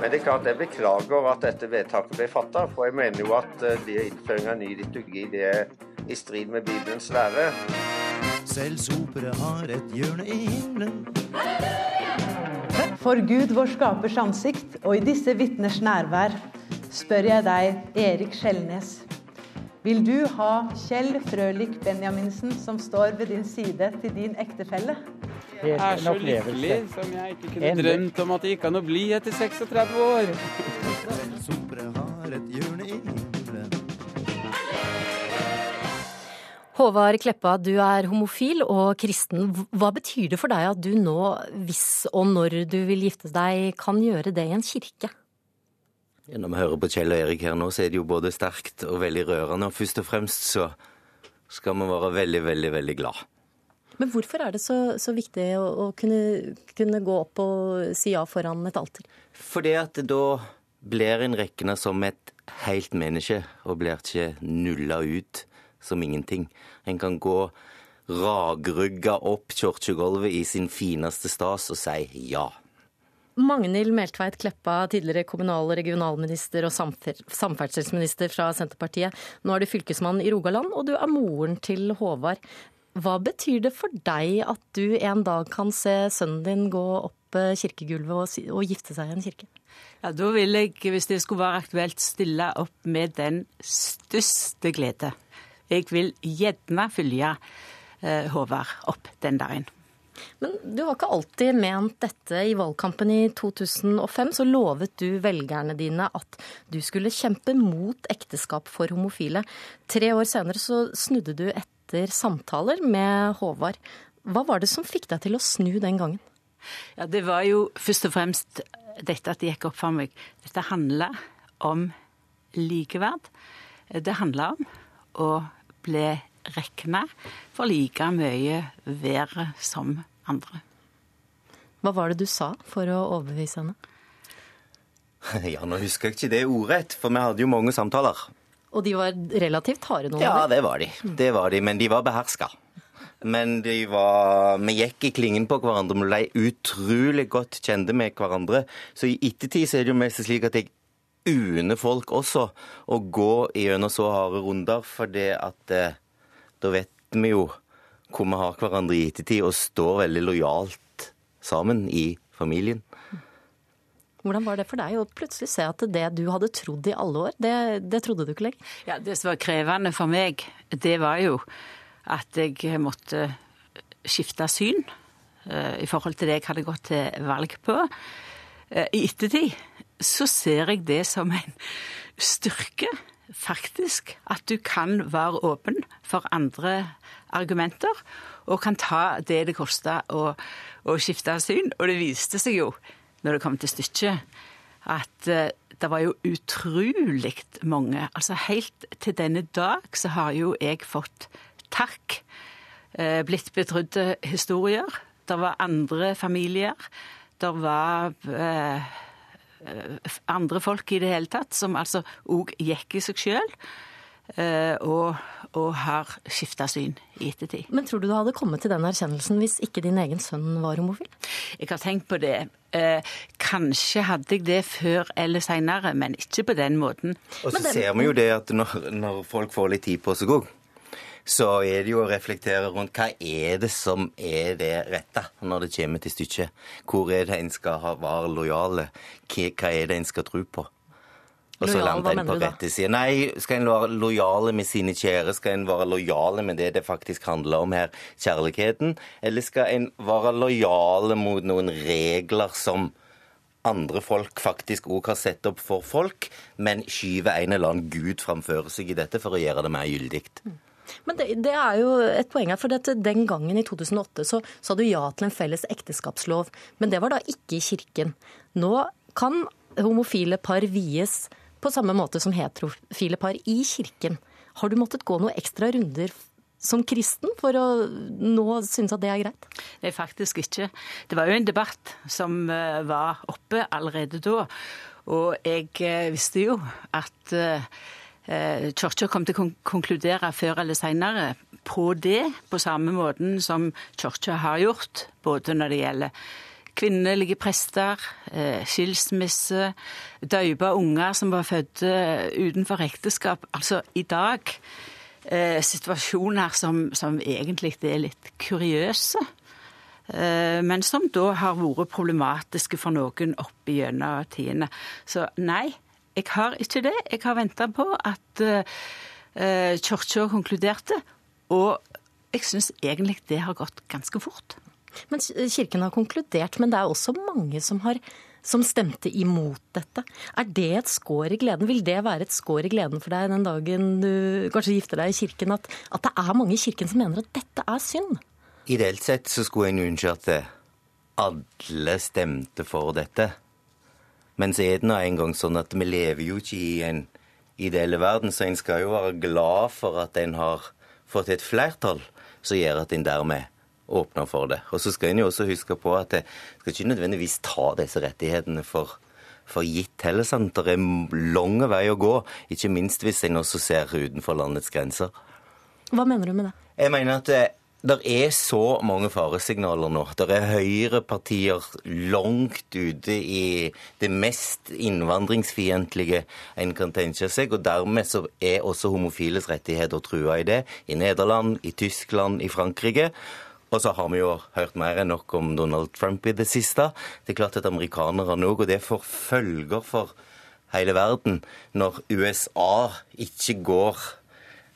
Men det er klart jeg beklager at dette vedtaket ble fatta, for jeg mener jo at eh, det innføring av ny liturgi det er i strid med Bibelens lære. Selv sopere har et hjørne i himmelen. For Gud vår skapers ansikt, og i disse vitners nærvær, spør jeg deg, Erik Skjelnes. Vil du ha Kjell Frølik Benjaminsen som står ved din side til din ektefelle? Jeg er så lykkelig som jeg ikke kunne drømt om at det gikk an å bli etter 36 år. Sopere har et hjørne Håvard Kleppa, du er homofil og kristen. Hva betyr det for deg at du nå, hvis og når du vil gifte deg, kan gjøre det i en kirke? Når vi hører på Kjell og Erik her nå, så er det jo både sterkt og veldig rørende. Og først og fremst så skal vi være veldig, veldig, veldig glad. Men hvorfor er det så, så viktig å, å kunne, kunne, gå opp og si ja foran et alter? Fordi at da blir en rekna som et helt menneske, og blir ikke nulla ut som ingenting. En kan gå ragrygga opp kirkegulvet i sin fineste stas og si ja. Magnhild Meltveit Kleppa, tidligere kommunal- og regionalminister og samferdselsminister fra Senterpartiet. Nå er du fylkesmann i Rogaland, og du er moren til Håvard. Hva betyr det for deg at du en dag kan se sønnen din gå opp eh, kirkegulvet og, og gifte seg i en kirke? Ja, Da vil jeg, hvis det skulle være aktuelt, stille opp med den største glede. Jeg vil gjerne følge eh, Håvard opp den dagen. Men du har ikke alltid ment dette. I valgkampen i 2005 så lovet du velgerne dine at du skulle kjempe mot ekteskap for homofile. Tre år senere så snudde du etter samtaler med Håvard. Hva var det som fikk deg til å snu den gangen? Ja, Det var jo først og fremst dette at det gikk opp for meg. Dette handler om likeverd. Det handler om å bli regna for like mye været som andre. Hva var det du sa for å overbevise henne? Ja, nå husker jeg ikke det ordrett, for vi hadde jo mange samtaler. Og de var relativt harde noen Ja, det var de. Det var de, men de var beherska. Men de var Vi gikk i klingen på hverandre, vi ble utrolig godt kjente med hverandre. Så i ettertid så er det jo mest slik at jeg unner folk også å gå gjennom så harde runder, for det at eh, da vet vi jo hvor vi har hverandre i ettertid, og står veldig lojalt sammen i familien. Hvordan var det for deg å plutselig se at det du hadde trodd i alle år, det, det trodde du ikke lenger? Ja, Det som var krevende for meg, det var jo at jeg måtte skifte syn eh, i forhold til det jeg hadde gått til valg på. Eh, I ettertid så ser jeg det som en styrke, faktisk. At du kan være åpen for andre argumenter, og kan ta det det koster å, å skifte syn. Og det viste seg jo, når det kom til stykket, at uh, det var jo utrolig mange. Altså helt til denne dag så har jo jeg fått takk. Uh, blitt betrodde historier. Det var andre familier. Det var uh, andre folk i det hele tatt som altså òg gikk i seg sjøl. Og, og, har skifta syn i ettertid. Men tror du du hadde kommet til den erkjennelsen hvis ikke din egen sønn var homofil? Jeg har tenkt på det. Eh, kanskje hadde jeg det før eller seinere, men ikke på den måten. Og så ser vi jo det at når, når folk får litt tid på seg òg, så er det jo å reflektere rundt hva er det som er det rette når det kommer til stykket. Hvor er det en skal være lojale? Hva er det en skal tro på? Og så lander en på rette side. Nei, skal en være lojale med sine kjære? Skal en være lojale med det det faktisk handler om her, kjærligheten? Eller skal en være lojale mot noen regler som andre folk faktisk òg har satt opp for folk, men skyver en eller annen gud framfor seg i dette for å gjøre det mer gyldig? Men det, det, er jo et poeng her, for dette, Den gangen i 2008 så sa du ja til en felles ekteskapslov, men det var da ikke i kirken. Nå kan homofile par vies på samme måte som heterofile par i kirken. Har du måttet gå noen ekstra runder som kristen for å nå synes at det er greit? Nei, faktisk ikke. Det var jo en debatt som eh, var oppe allerede da. Og jeg eh, visste jo at eh, Kirka kom til å konkludere før eller senere på det, på samme måten som Kirka har gjort, både når det gjelder kvinnelige prester, skilsmisse, døype unger som var født utenfor ekteskap. Altså i dag situasjoner som, som egentlig er litt kuriøse. Men som da har vært problematiske for noen opp gjennom tidene. Så nei, jeg har ikke det. Jeg har venta på at uh, Kirka konkluderte, og jeg syns egentlig det har gått ganske fort. Men Kirken har konkludert, men det er også mange som, har, som stemte imot dette. Er det et skår i gleden? Vil det være et skår i gleden for deg den dagen du kanskje gifter deg i kirken, at, at det er mange i kirken som mener at dette er synd? Ideelt sett så skulle en ønske at alle stemte for dette. Men så er det nå engang sånn at vi lever jo ikke i en ideell verden, så en skal jo være glad for at en har fått et flertall som gjør at en dermed åpner for det. Og så skal en jo også huske på at en skal ikke nødvendigvis ta disse rettighetene for, for gitt heller. sant? Det er lang vei å gå, ikke minst hvis en også ser utenfor landets grenser. Hva mener du med det? Jeg mener at det er så mange faresignaler nå. Det er høyrepartier langt ute i det mest innvandringsfiendtlige en kan tenke seg. Og dermed så er også homofiles rettigheter trua i det. I Nederland, i Tyskland, i Frankrike. Og så har vi jo hørt mer enn nok om Donald Trump i det siste. Det er klart at amerikanerne òg, og det får følger for hele verden når USA ikke går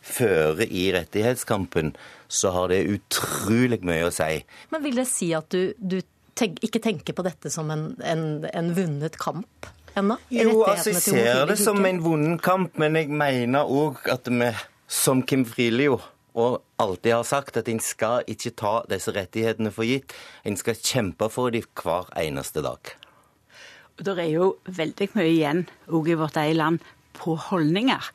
føre i rettighetskampen så har det utrolig mye å si. Men vil det si at du, du tenk, ikke tenker på dette som en, en, en vunnet kamp? Ennå? Jo, altså jeg ser det som en vunnen kamp, men jeg mener òg at vi, som Kim Frilio og alltid har sagt, at en skal ikke ta disse rettighetene for gitt. En skal kjempe for dem hver eneste dag. Det er jo veldig mye igjen òg i vårt eget land på holdninger.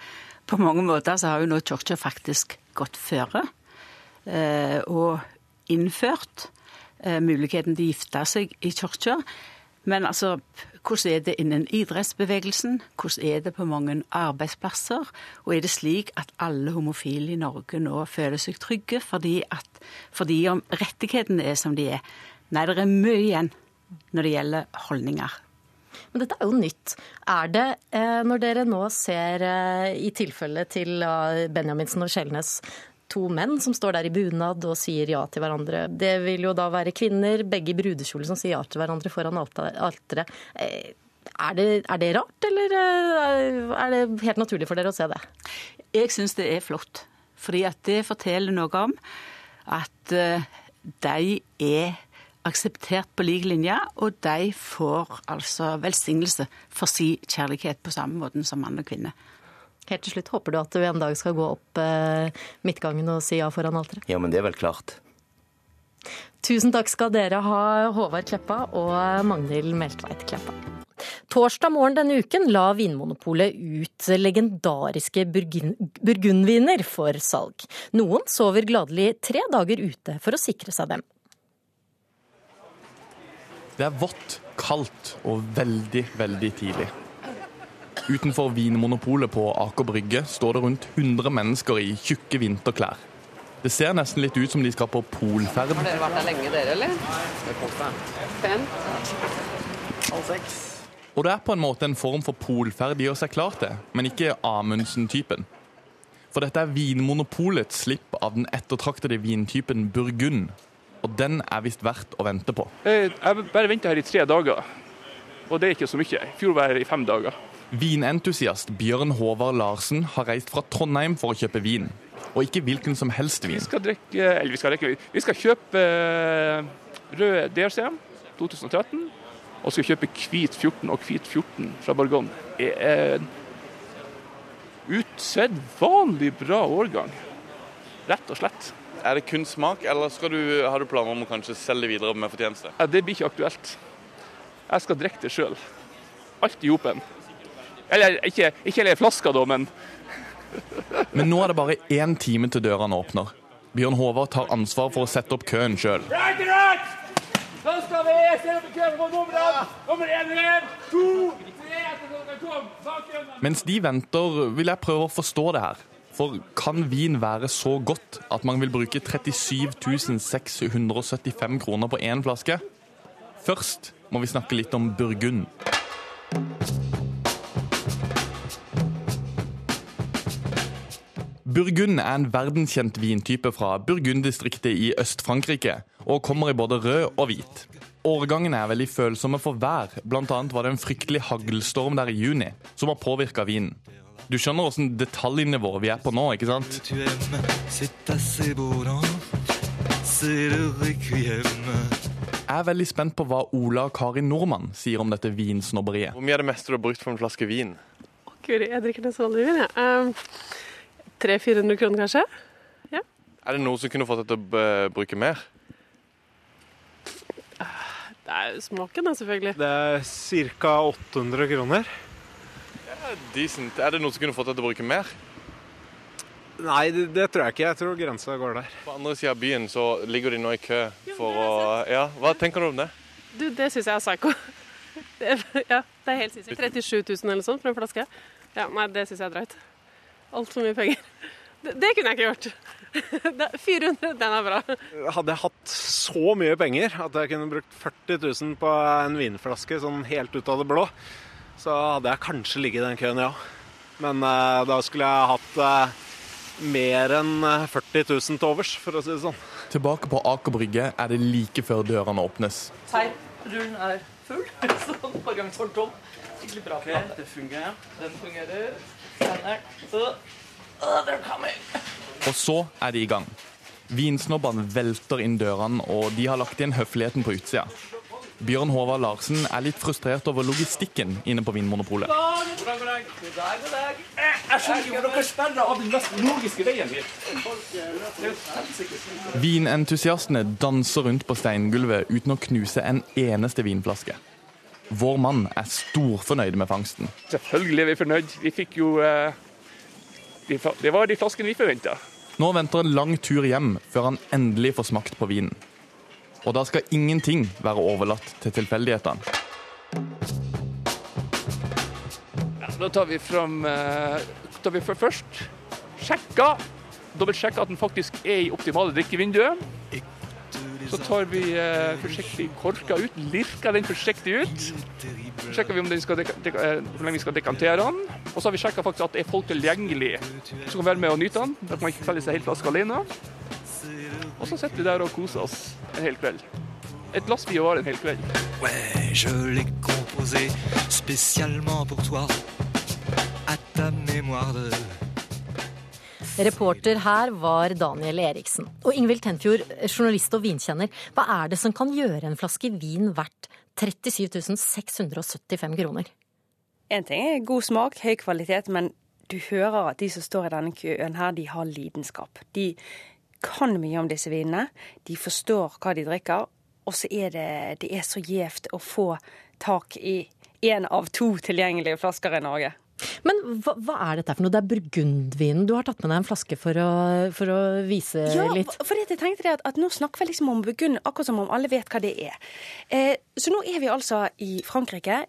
På mange måter så har jo nå Kirka faktisk gått føre. Eh, og innført eh, muligheten til å gifte seg i kirka. Men altså, hvordan er det innen idrettsbevegelsen? Hvordan er det på mange arbeidsplasser? Og er det slik at alle homofile i Norge nå føler seg trygge fordi, at, fordi om rettighetene er som de er? Nei, det er mye igjen når det gjelder holdninger. Men dette er jo nytt. Er det, eh, når dere nå ser i tilfellet til Benjaminsen og Skjelnes, to menn som står der i bunad og sier ja til hverandre. Det vil jo da være kvinner, begge i brudekjole, som sier ja til hverandre foran alteret. Eh, er det, er det rart, eller eh, er det helt naturlig for dere å se det? Jeg syns det er flott. Fordi at det forteller noe om at eh, de er akseptert på lik linje, og de får altså velsignelse for sin kjærlighet på samme måte som mann og kvinne. Helt til slutt, håper du at du en dag skal gå opp eh, midtgangen og si ja foran alteret? Ja, men det er vel klart. Tusen takk skal dere ha, Håvard Kleppa og Magnhild Meltveit Kleppa. Torsdag morgen denne uken la Vinmonopolet ut legendariske burgundviner for salg. Noen sover gladelig tre dager ute for å sikre seg dem. Det er vått, kaldt og veldig, veldig tidlig. Utenfor Vinmonopolet på Aker Brygge står det rundt 100 mennesker i tjukke vinterklær. Det ser nesten litt ut som de skal på polferd. Har dere vært der lenge, dere, eller? Det er fem. Fem? Halv seks. Og det er på en måte en form for polferd de gjør seg klar til, men ikke Amundsen-typen. For dette er Vinmonopolets slipp av den ettertraktede vintypen burgund. Og den er visst verdt å vente på. Jeg bare venter her i tre dager, og det er ikke så mye. I fjor var jeg her i fem dager. Vinentusiast Bjørn Håvard Larsen har reist fra Trondheim for å kjøpe vin. Og ikke hvilken som helst vin. Vi skal, drikke, eller vi skal, drikke, vi skal kjøpe eh, rød DRCM 2013. Og skal kjøpe hvit 14 og hvit 14 fra Bourgogne. Det er en usedvanlig bra årgang. Rett og slett. Er det kun smak, eller du, har du planer om å kanskje selge videre med fortjeneste? Ja, det blir ikke aktuelt. Jeg skal drikke det sjøl. Alt i hopen. Eller ikke, ikke hele flaska, da, men Men nå er det bare én time til dørene åpner. Bjørn Håvard tar ansvar for å sette opp køen sjøl. Da skal vi se på køen på numrene. Nummer én igjen, to, tre etter dere kom. Mens de venter, vil jeg prøve å forstå det her. For kan vin være så godt at man vil bruke 37 675 kroner på én flaske? Først må vi snakke litt om Burgund. Burgund er en verdenskjent vintype fra Burgund-distriktet i Øst-Frankrike, og kommer i både rød og hvit. Årgangene er veldig følsomme for vær, annet var det en fryktelig haglstorm der i juni, som har påvirka vinen. Du skjønner åssen detaljnivå vi er på nå, ikke sant? Jeg er veldig spent på hva Ola og Kari Nordmann sier om dette vinsnobberiet. Hvor mye er det meste du har brukt for en flaske vin? Å, Guri, jeg drikker nesten aldri vin, jeg. Um, 300-400 kroner, kanskje? Ja. Er det noe som kunne fått deg til å bruke mer? Det er smaken, da, selvfølgelig. Det er ca. 800 kroner. Ja, decent. Er det noe som kunne fått deg til å bruke mer? Nei, det, det tror jeg ikke. Jeg tror grensa går der. På andre sida av byen så ligger de nå i kø for å Ja, hva tenker du om det? Du, det syns jeg er psycho. Det er, ja, det er helt sinnssykt. 37 000 eller sånt for en flaske. Ja, Nei, det syns jeg er drøyt. Altfor mye penger. Det, det kunne jeg ikke gjort. 400, den er bra. Hadde jeg hatt så mye penger at jeg kunne brukt 40 000 på en vinflaske sånn helt ut av det blå, så hadde jeg kanskje ligget i den køen, ja. Men eh, da skulle jeg hatt eh, mer enn eh, 40 000 til overs, for å si det sånn. Tilbake på Aker Brygge er det like før dørene åpnes. Hei, rullen er full, så forgangen står tom. Skikkelig bra Okay, Det fungerer. Den fungerer. Skanneren. Så oh, they're coming. Og så er de i gang. Vinsnobbene velter inn dørene, og de har lagt igjen høfligheten på utsida. Bjørn Håvard Larsen er litt frustrert over logistikken inne på Vinmonopolet. God dag, god dag. God dag, god dag. Jeg skjønner ikke hvor dere sperrer av den mest logiske veien hit. Det jo helsike. Vinentusiastene danser rundt på steingulvet uten å knuse en eneste vinflaske. Vår mann er storfornøyd med fangsten. Selvfølgelig er vi fornøyd. Vi fikk jo eh, Det var de flaskene vi forventa. Nå venter en lang tur hjem før han endelig får smakt på vinen. Og da skal ingenting være overlatt til tilfeldighetene. Da tar vi fram eh, tar vi først sjekka. Dobbeltsjekka at den faktisk er i optimale drikkevinduet. Så tar vi eh, forsiktig korka ut, lirker den forsiktig ut. Så sjekker vi om den skal eh, hvor lenge vi skal dekantere den. Og så har vi sjekka at det er folk tilgjengelig som kan være med og nyte den. Da kan man ikke selge seg helt flaske alene. Og så sitter vi der og koser oss en hel kveld. Et glass vin varer en hel kveld. Ouais, je l'ai composé spécialement pour toi. À ta mémoire de Reporter her var Daniel Eriksen. Og Ingvild Tenfjord, journalist og vinkjenner. Hva er det som kan gjøre en flaske vin verdt 37 675 kroner? En ting er god smak, høy kvalitet, men du hører at de som står i denne køen her, de har lidenskap. De kan mye om disse vinene, de forstår hva de drikker, og så er det, det er så gjevt å få tak i én av to tilgjengelige flasker i Norge. Men hva, hva er dette for noe? Det er burgundvinen. Du har tatt med deg en flaske for å, for å vise Ja, litt. for jeg tenkte det at, at nå snakker vi liksom om Burgund akkurat som om alle vet hva det er. Eh, så nå er vi altså i Frankrike.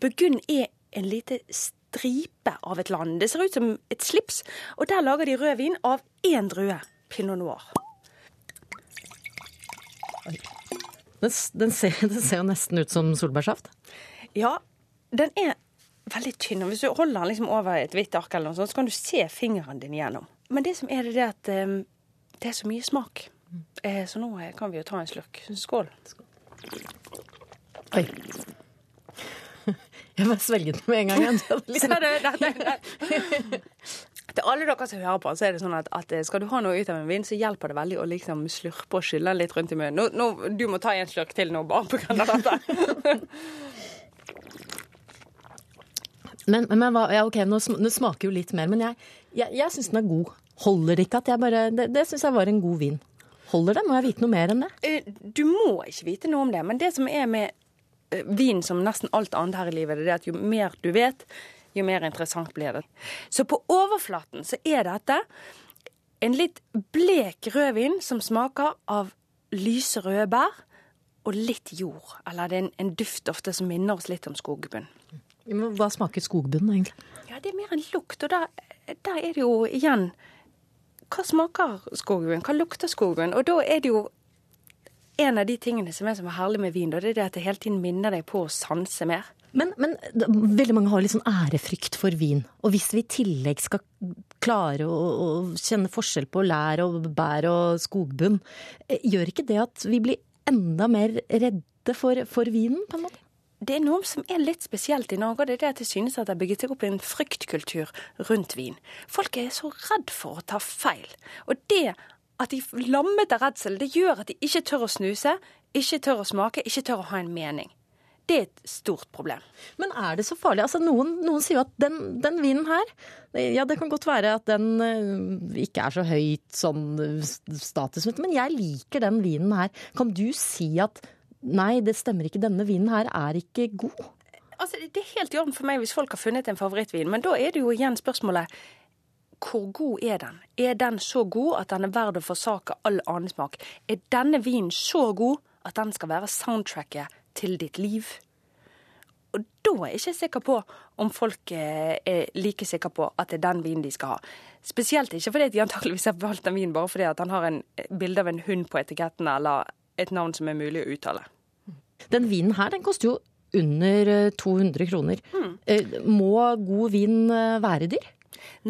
Burgund er en lite stripe av et land. Det ser ut som et slips, og der lager de rødvin av én drue. Pinot noir. Den, den, ser, den ser jo nesten ut som solbærsaft. Ja, den er veldig tynn. og Hvis du holder den liksom over et hvitt ark, eller noe sånt, så kan du se fingeren din gjennom. Men det som er det, er at eh, det er så mye smak. Eh, så nå eh, kan vi jo ta en slurk. Skål. Oi. Jeg bare svelget den med en gang. Ser du? Det- det- det- Til alle dere som hører på, så er det sånn at, at skal du ha noe ut av en vin, så hjelper det veldig å liksom slurpe og skylle litt rundt i munnen. Nå, nå, du må ta en slurk til nå, bare av dette. Men, men hva, ja, ok, nå, nå smaker jo litt mer, men jeg, jeg, jeg syns den er god. Holder ikke at jeg bare Det, det syns jeg var en god vin. Holder det? Må jeg vite noe mer enn det? Eh, Du må ikke vite noe om det, men det som er med eh, vin som nesten alt annet her i livet, det er at jo mer du vet, jo mer interessant blir det. Så på overflaten så er dette en litt blek rødvin som smaker av lyse røde bær og litt jord. Eller det er en, en duft ofte som minner oss litt om skogbunn. Hva smaker skogbunn, egentlig? Ja, det er mer en lukt. Og der, der er det jo igjen Hva smaker skogbunn? Hva lukter skogbunn? Og da er det jo en av de tingene som er så herlig med vin, det er at det hele tiden minner deg på å sanse mer. Men, men da- veldig mange har litt sånn ærefrykt for vin. Og hvis vi i tillegg skal klare å, å kjenne forskjell på lær og bær og skogbunn, eh, gjør ikke det at vi blir enda mer redde for, for vinen, på en måte? Det er noe som er litt spesielt i Norge, og det er det at det synes at det har bygget seg opp en fryktkultur rundt vin. Folk er så redd for å ta feil. Og det at de lammet av redsel, det gjør at de ikke tør å snuse, ikke tør å smake, ikke tør å ha en mening. Det er et stort problem. Men er det så farlig? Altså, noen, noen sier jo at den, den vinen her, ja det kan godt være at den eh, ikke er så høyt sånn status, statusmessig, men jeg liker den vinen her. Kan du si at nei, det stemmer ikke, denne vinen her er ikke god? Altså, Det er helt i orden for meg hvis folk har funnet en favorittvin, men da er det jo igjen spørsmålet hvor god er den? Er den så god at den er verd å forsake all annen smak? Er denne vinen så god at den skal være soundtracket til ditt liv? Og da er jeg ikke sikker på om folk eh, er like sikre på at det er den vinen de skal ha. Spesielt ikke fordi de antakeligvis har valgt en vin bare fordi at han har en eh, bilde av en hund på etiketten eller et navn som er mulig å uttale. Den vinen her, den koster jo under eh, 200 kroner. Mm. Må god vin eh, være dyr?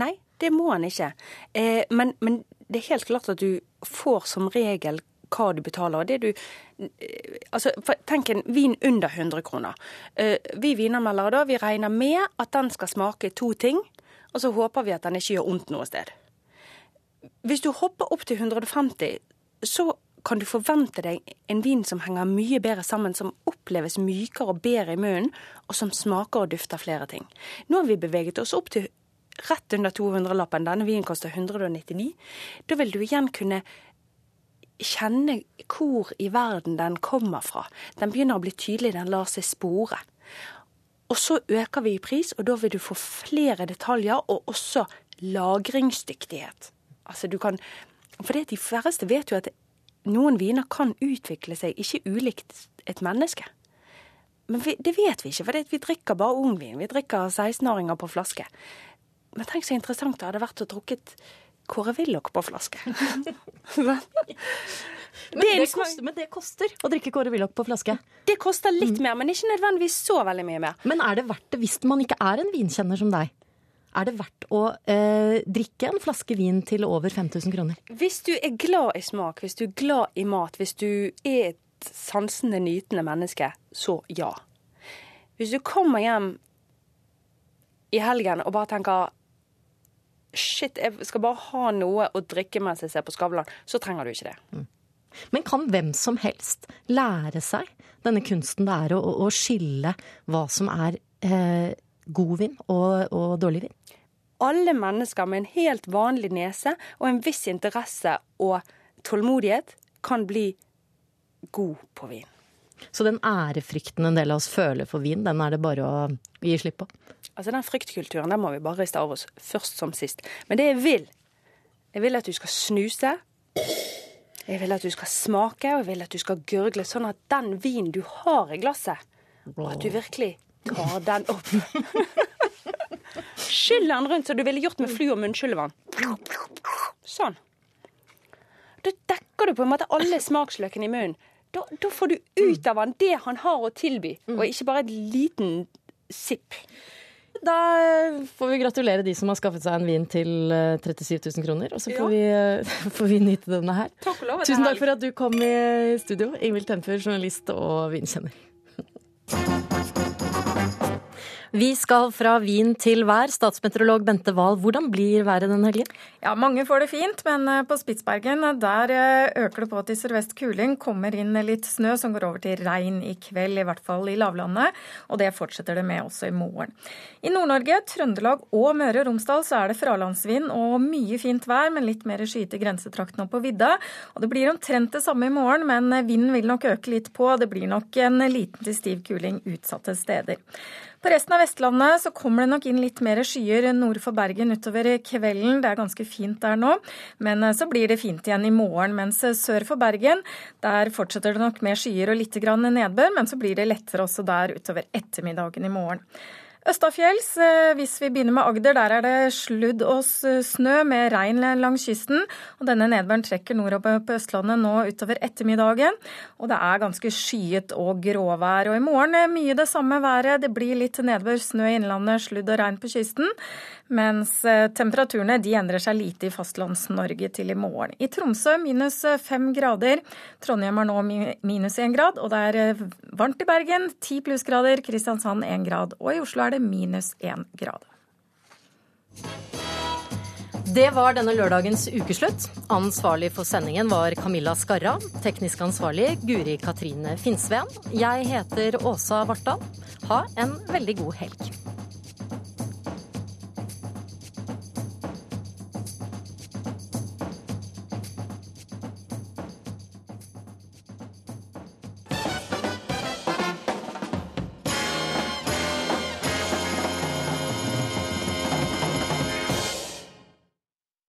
Nei, det må han ikke. Eh, men, men det er helt klart at du får som regel hva du betaler. Det du eh, Altså, tenk en vin under 100 kroner. Eh, vi vinanmeldere da, vi regner med at den skal smake to ting, og så håper vi at den ikke gjør ondt noe sted. Hvis du hopper opp til 150, så kan du forvente deg en vin som henger mye bedre sammen, som oppleves mykere og bedre i munnen, og som smaker og dufter flere ting. Nå har vi beveget oss opp til rett under 200-lappen. Denne vinen koster 199. Da vil du igjen kunne kjenne hvor i verden den kommer fra. Den begynner å bli tydelig, den lar seg spore. Og så øker vi i pris, og da vil du få flere detaljer, og også lagringsdyktighet. Altså du kan For de færreste vet jo at noen viner kan utvikle seg ikke ulikt et menneske. Men vi, det vet vi ikke, for vi drikker bare ungvin. Vi drikker 16-åringer på flaske. Men tenk så interessant det hadde vært å drukket Kåre Willoch på flaske. Men det, koster, men det koster å drikke Kåre Willoch på flaske. Det koster litt mer, men ikke nødvendigvis så veldig mye mer. Men er det verdt det hvis man ikke er en vinkjenner som deg? Er det verdt å eh, drikke en flaske vin til over 5000 kroner? Hvis du er glad i smak, hvis du er glad i mat, hvis du er et sansende, nytende menneske, så ja. Hvis du kommer hjem i helgen og bare tenker Shit, jeg skal bare ha noe å drikke mens jeg ser på Skavlan, så trenger du ikke det. Men kan hvem som helst lære seg denne kunsten det er å, å skille hva som er eh, god vin og, og dårlig vin? Alle mennesker med en helt vanlig nese og en viss interesse og tålmodighet kan bli god på vin. Så den ærefrykten en del av oss føler for vin, den er det bare å gi slipp på? Altså Den fryktkulturen den må vi bare riste av oss først som sist. Men det jeg vil, jeg vil at du skal snuse. Jeg vil at du skal smake, og jeg vil at du skal gurgle, sånn at den vinen du har i glasset, at du virkelig tar den opp. Skyll den rundt som du ville gjort med flu- og munnskyllevann. Sånn. Da dekker du på en måte alle smaksløkene i munnen. Da, da får du ut av han det han har å tilby, og ikke bare et liten sipp. Da får vi gratulere de som har skaffet seg en vin til eh, 37 000 kroner. Og så får, vi, eh, får vi nyte denne her. Takk lov, Tusen takk for at du kom i studio. Ingvild Temfjord, journalist og vinkjenner. Vi skal fra vin til vær. Statsmeteorolog Bente Wahl, hvordan blir været denne helgen? Ja, mange får det fint, men eh, på Spitsbergen der eh, øker det på til sørvest kuling. Kommer inn litt snø som går over til regn i kveld, i hvert fall i lavlandet. Og det fortsetter det med også i morgen. I Nord-Norge, Trøndelag og Møre og Romsdal så er det fralandsvind og mye fint vær, men litt mer skyet i grensetraktene og på vidda. Og det blir omtrent det samme i morgen, men vinden vil nok øke litt på. Det blir nok en liten til stiv kuling utsatte steder. På resten av Vestlandet så kommer det nok inn litt mer skyer nord for Bergen utover kvelden. Det er ganske fint der nå, men så blir det fint igjen i morgen. Mens sør for Bergen, der fortsetter det nok med skyer og litt nedbør, men så blir det lettere også der utover ettermiddagen i morgen. Østafjells, eh, hvis vi begynner med Agder, der er det sludd og snø med regn langs kysten. og Denne nedbøren trekker nordover på Østlandet nå utover ettermiddagen. Og det er ganske skyet og gråvær. Og i morgen er mye det samme været. Det blir litt nedbør, snø i innlandet, sludd og regn på kysten. Mens eh, temperaturene de endrer seg lite i Fastlands-Norge til i morgen. I Tromsø minus fem grader. Trondheim har nå minus én grad. Og det er varmt i Bergen, ti plussgrader. Kristiansand én grad. Og i Oslo er det minus én grad. Det var denne lørdagens ukeslutt. Ansvarlig for sendingen var Camilla Skarra. Teknisk ansvarlig Guri Katrine Finnsveen. Jeg heter Åsa Vartdal. Ha en veldig god helg.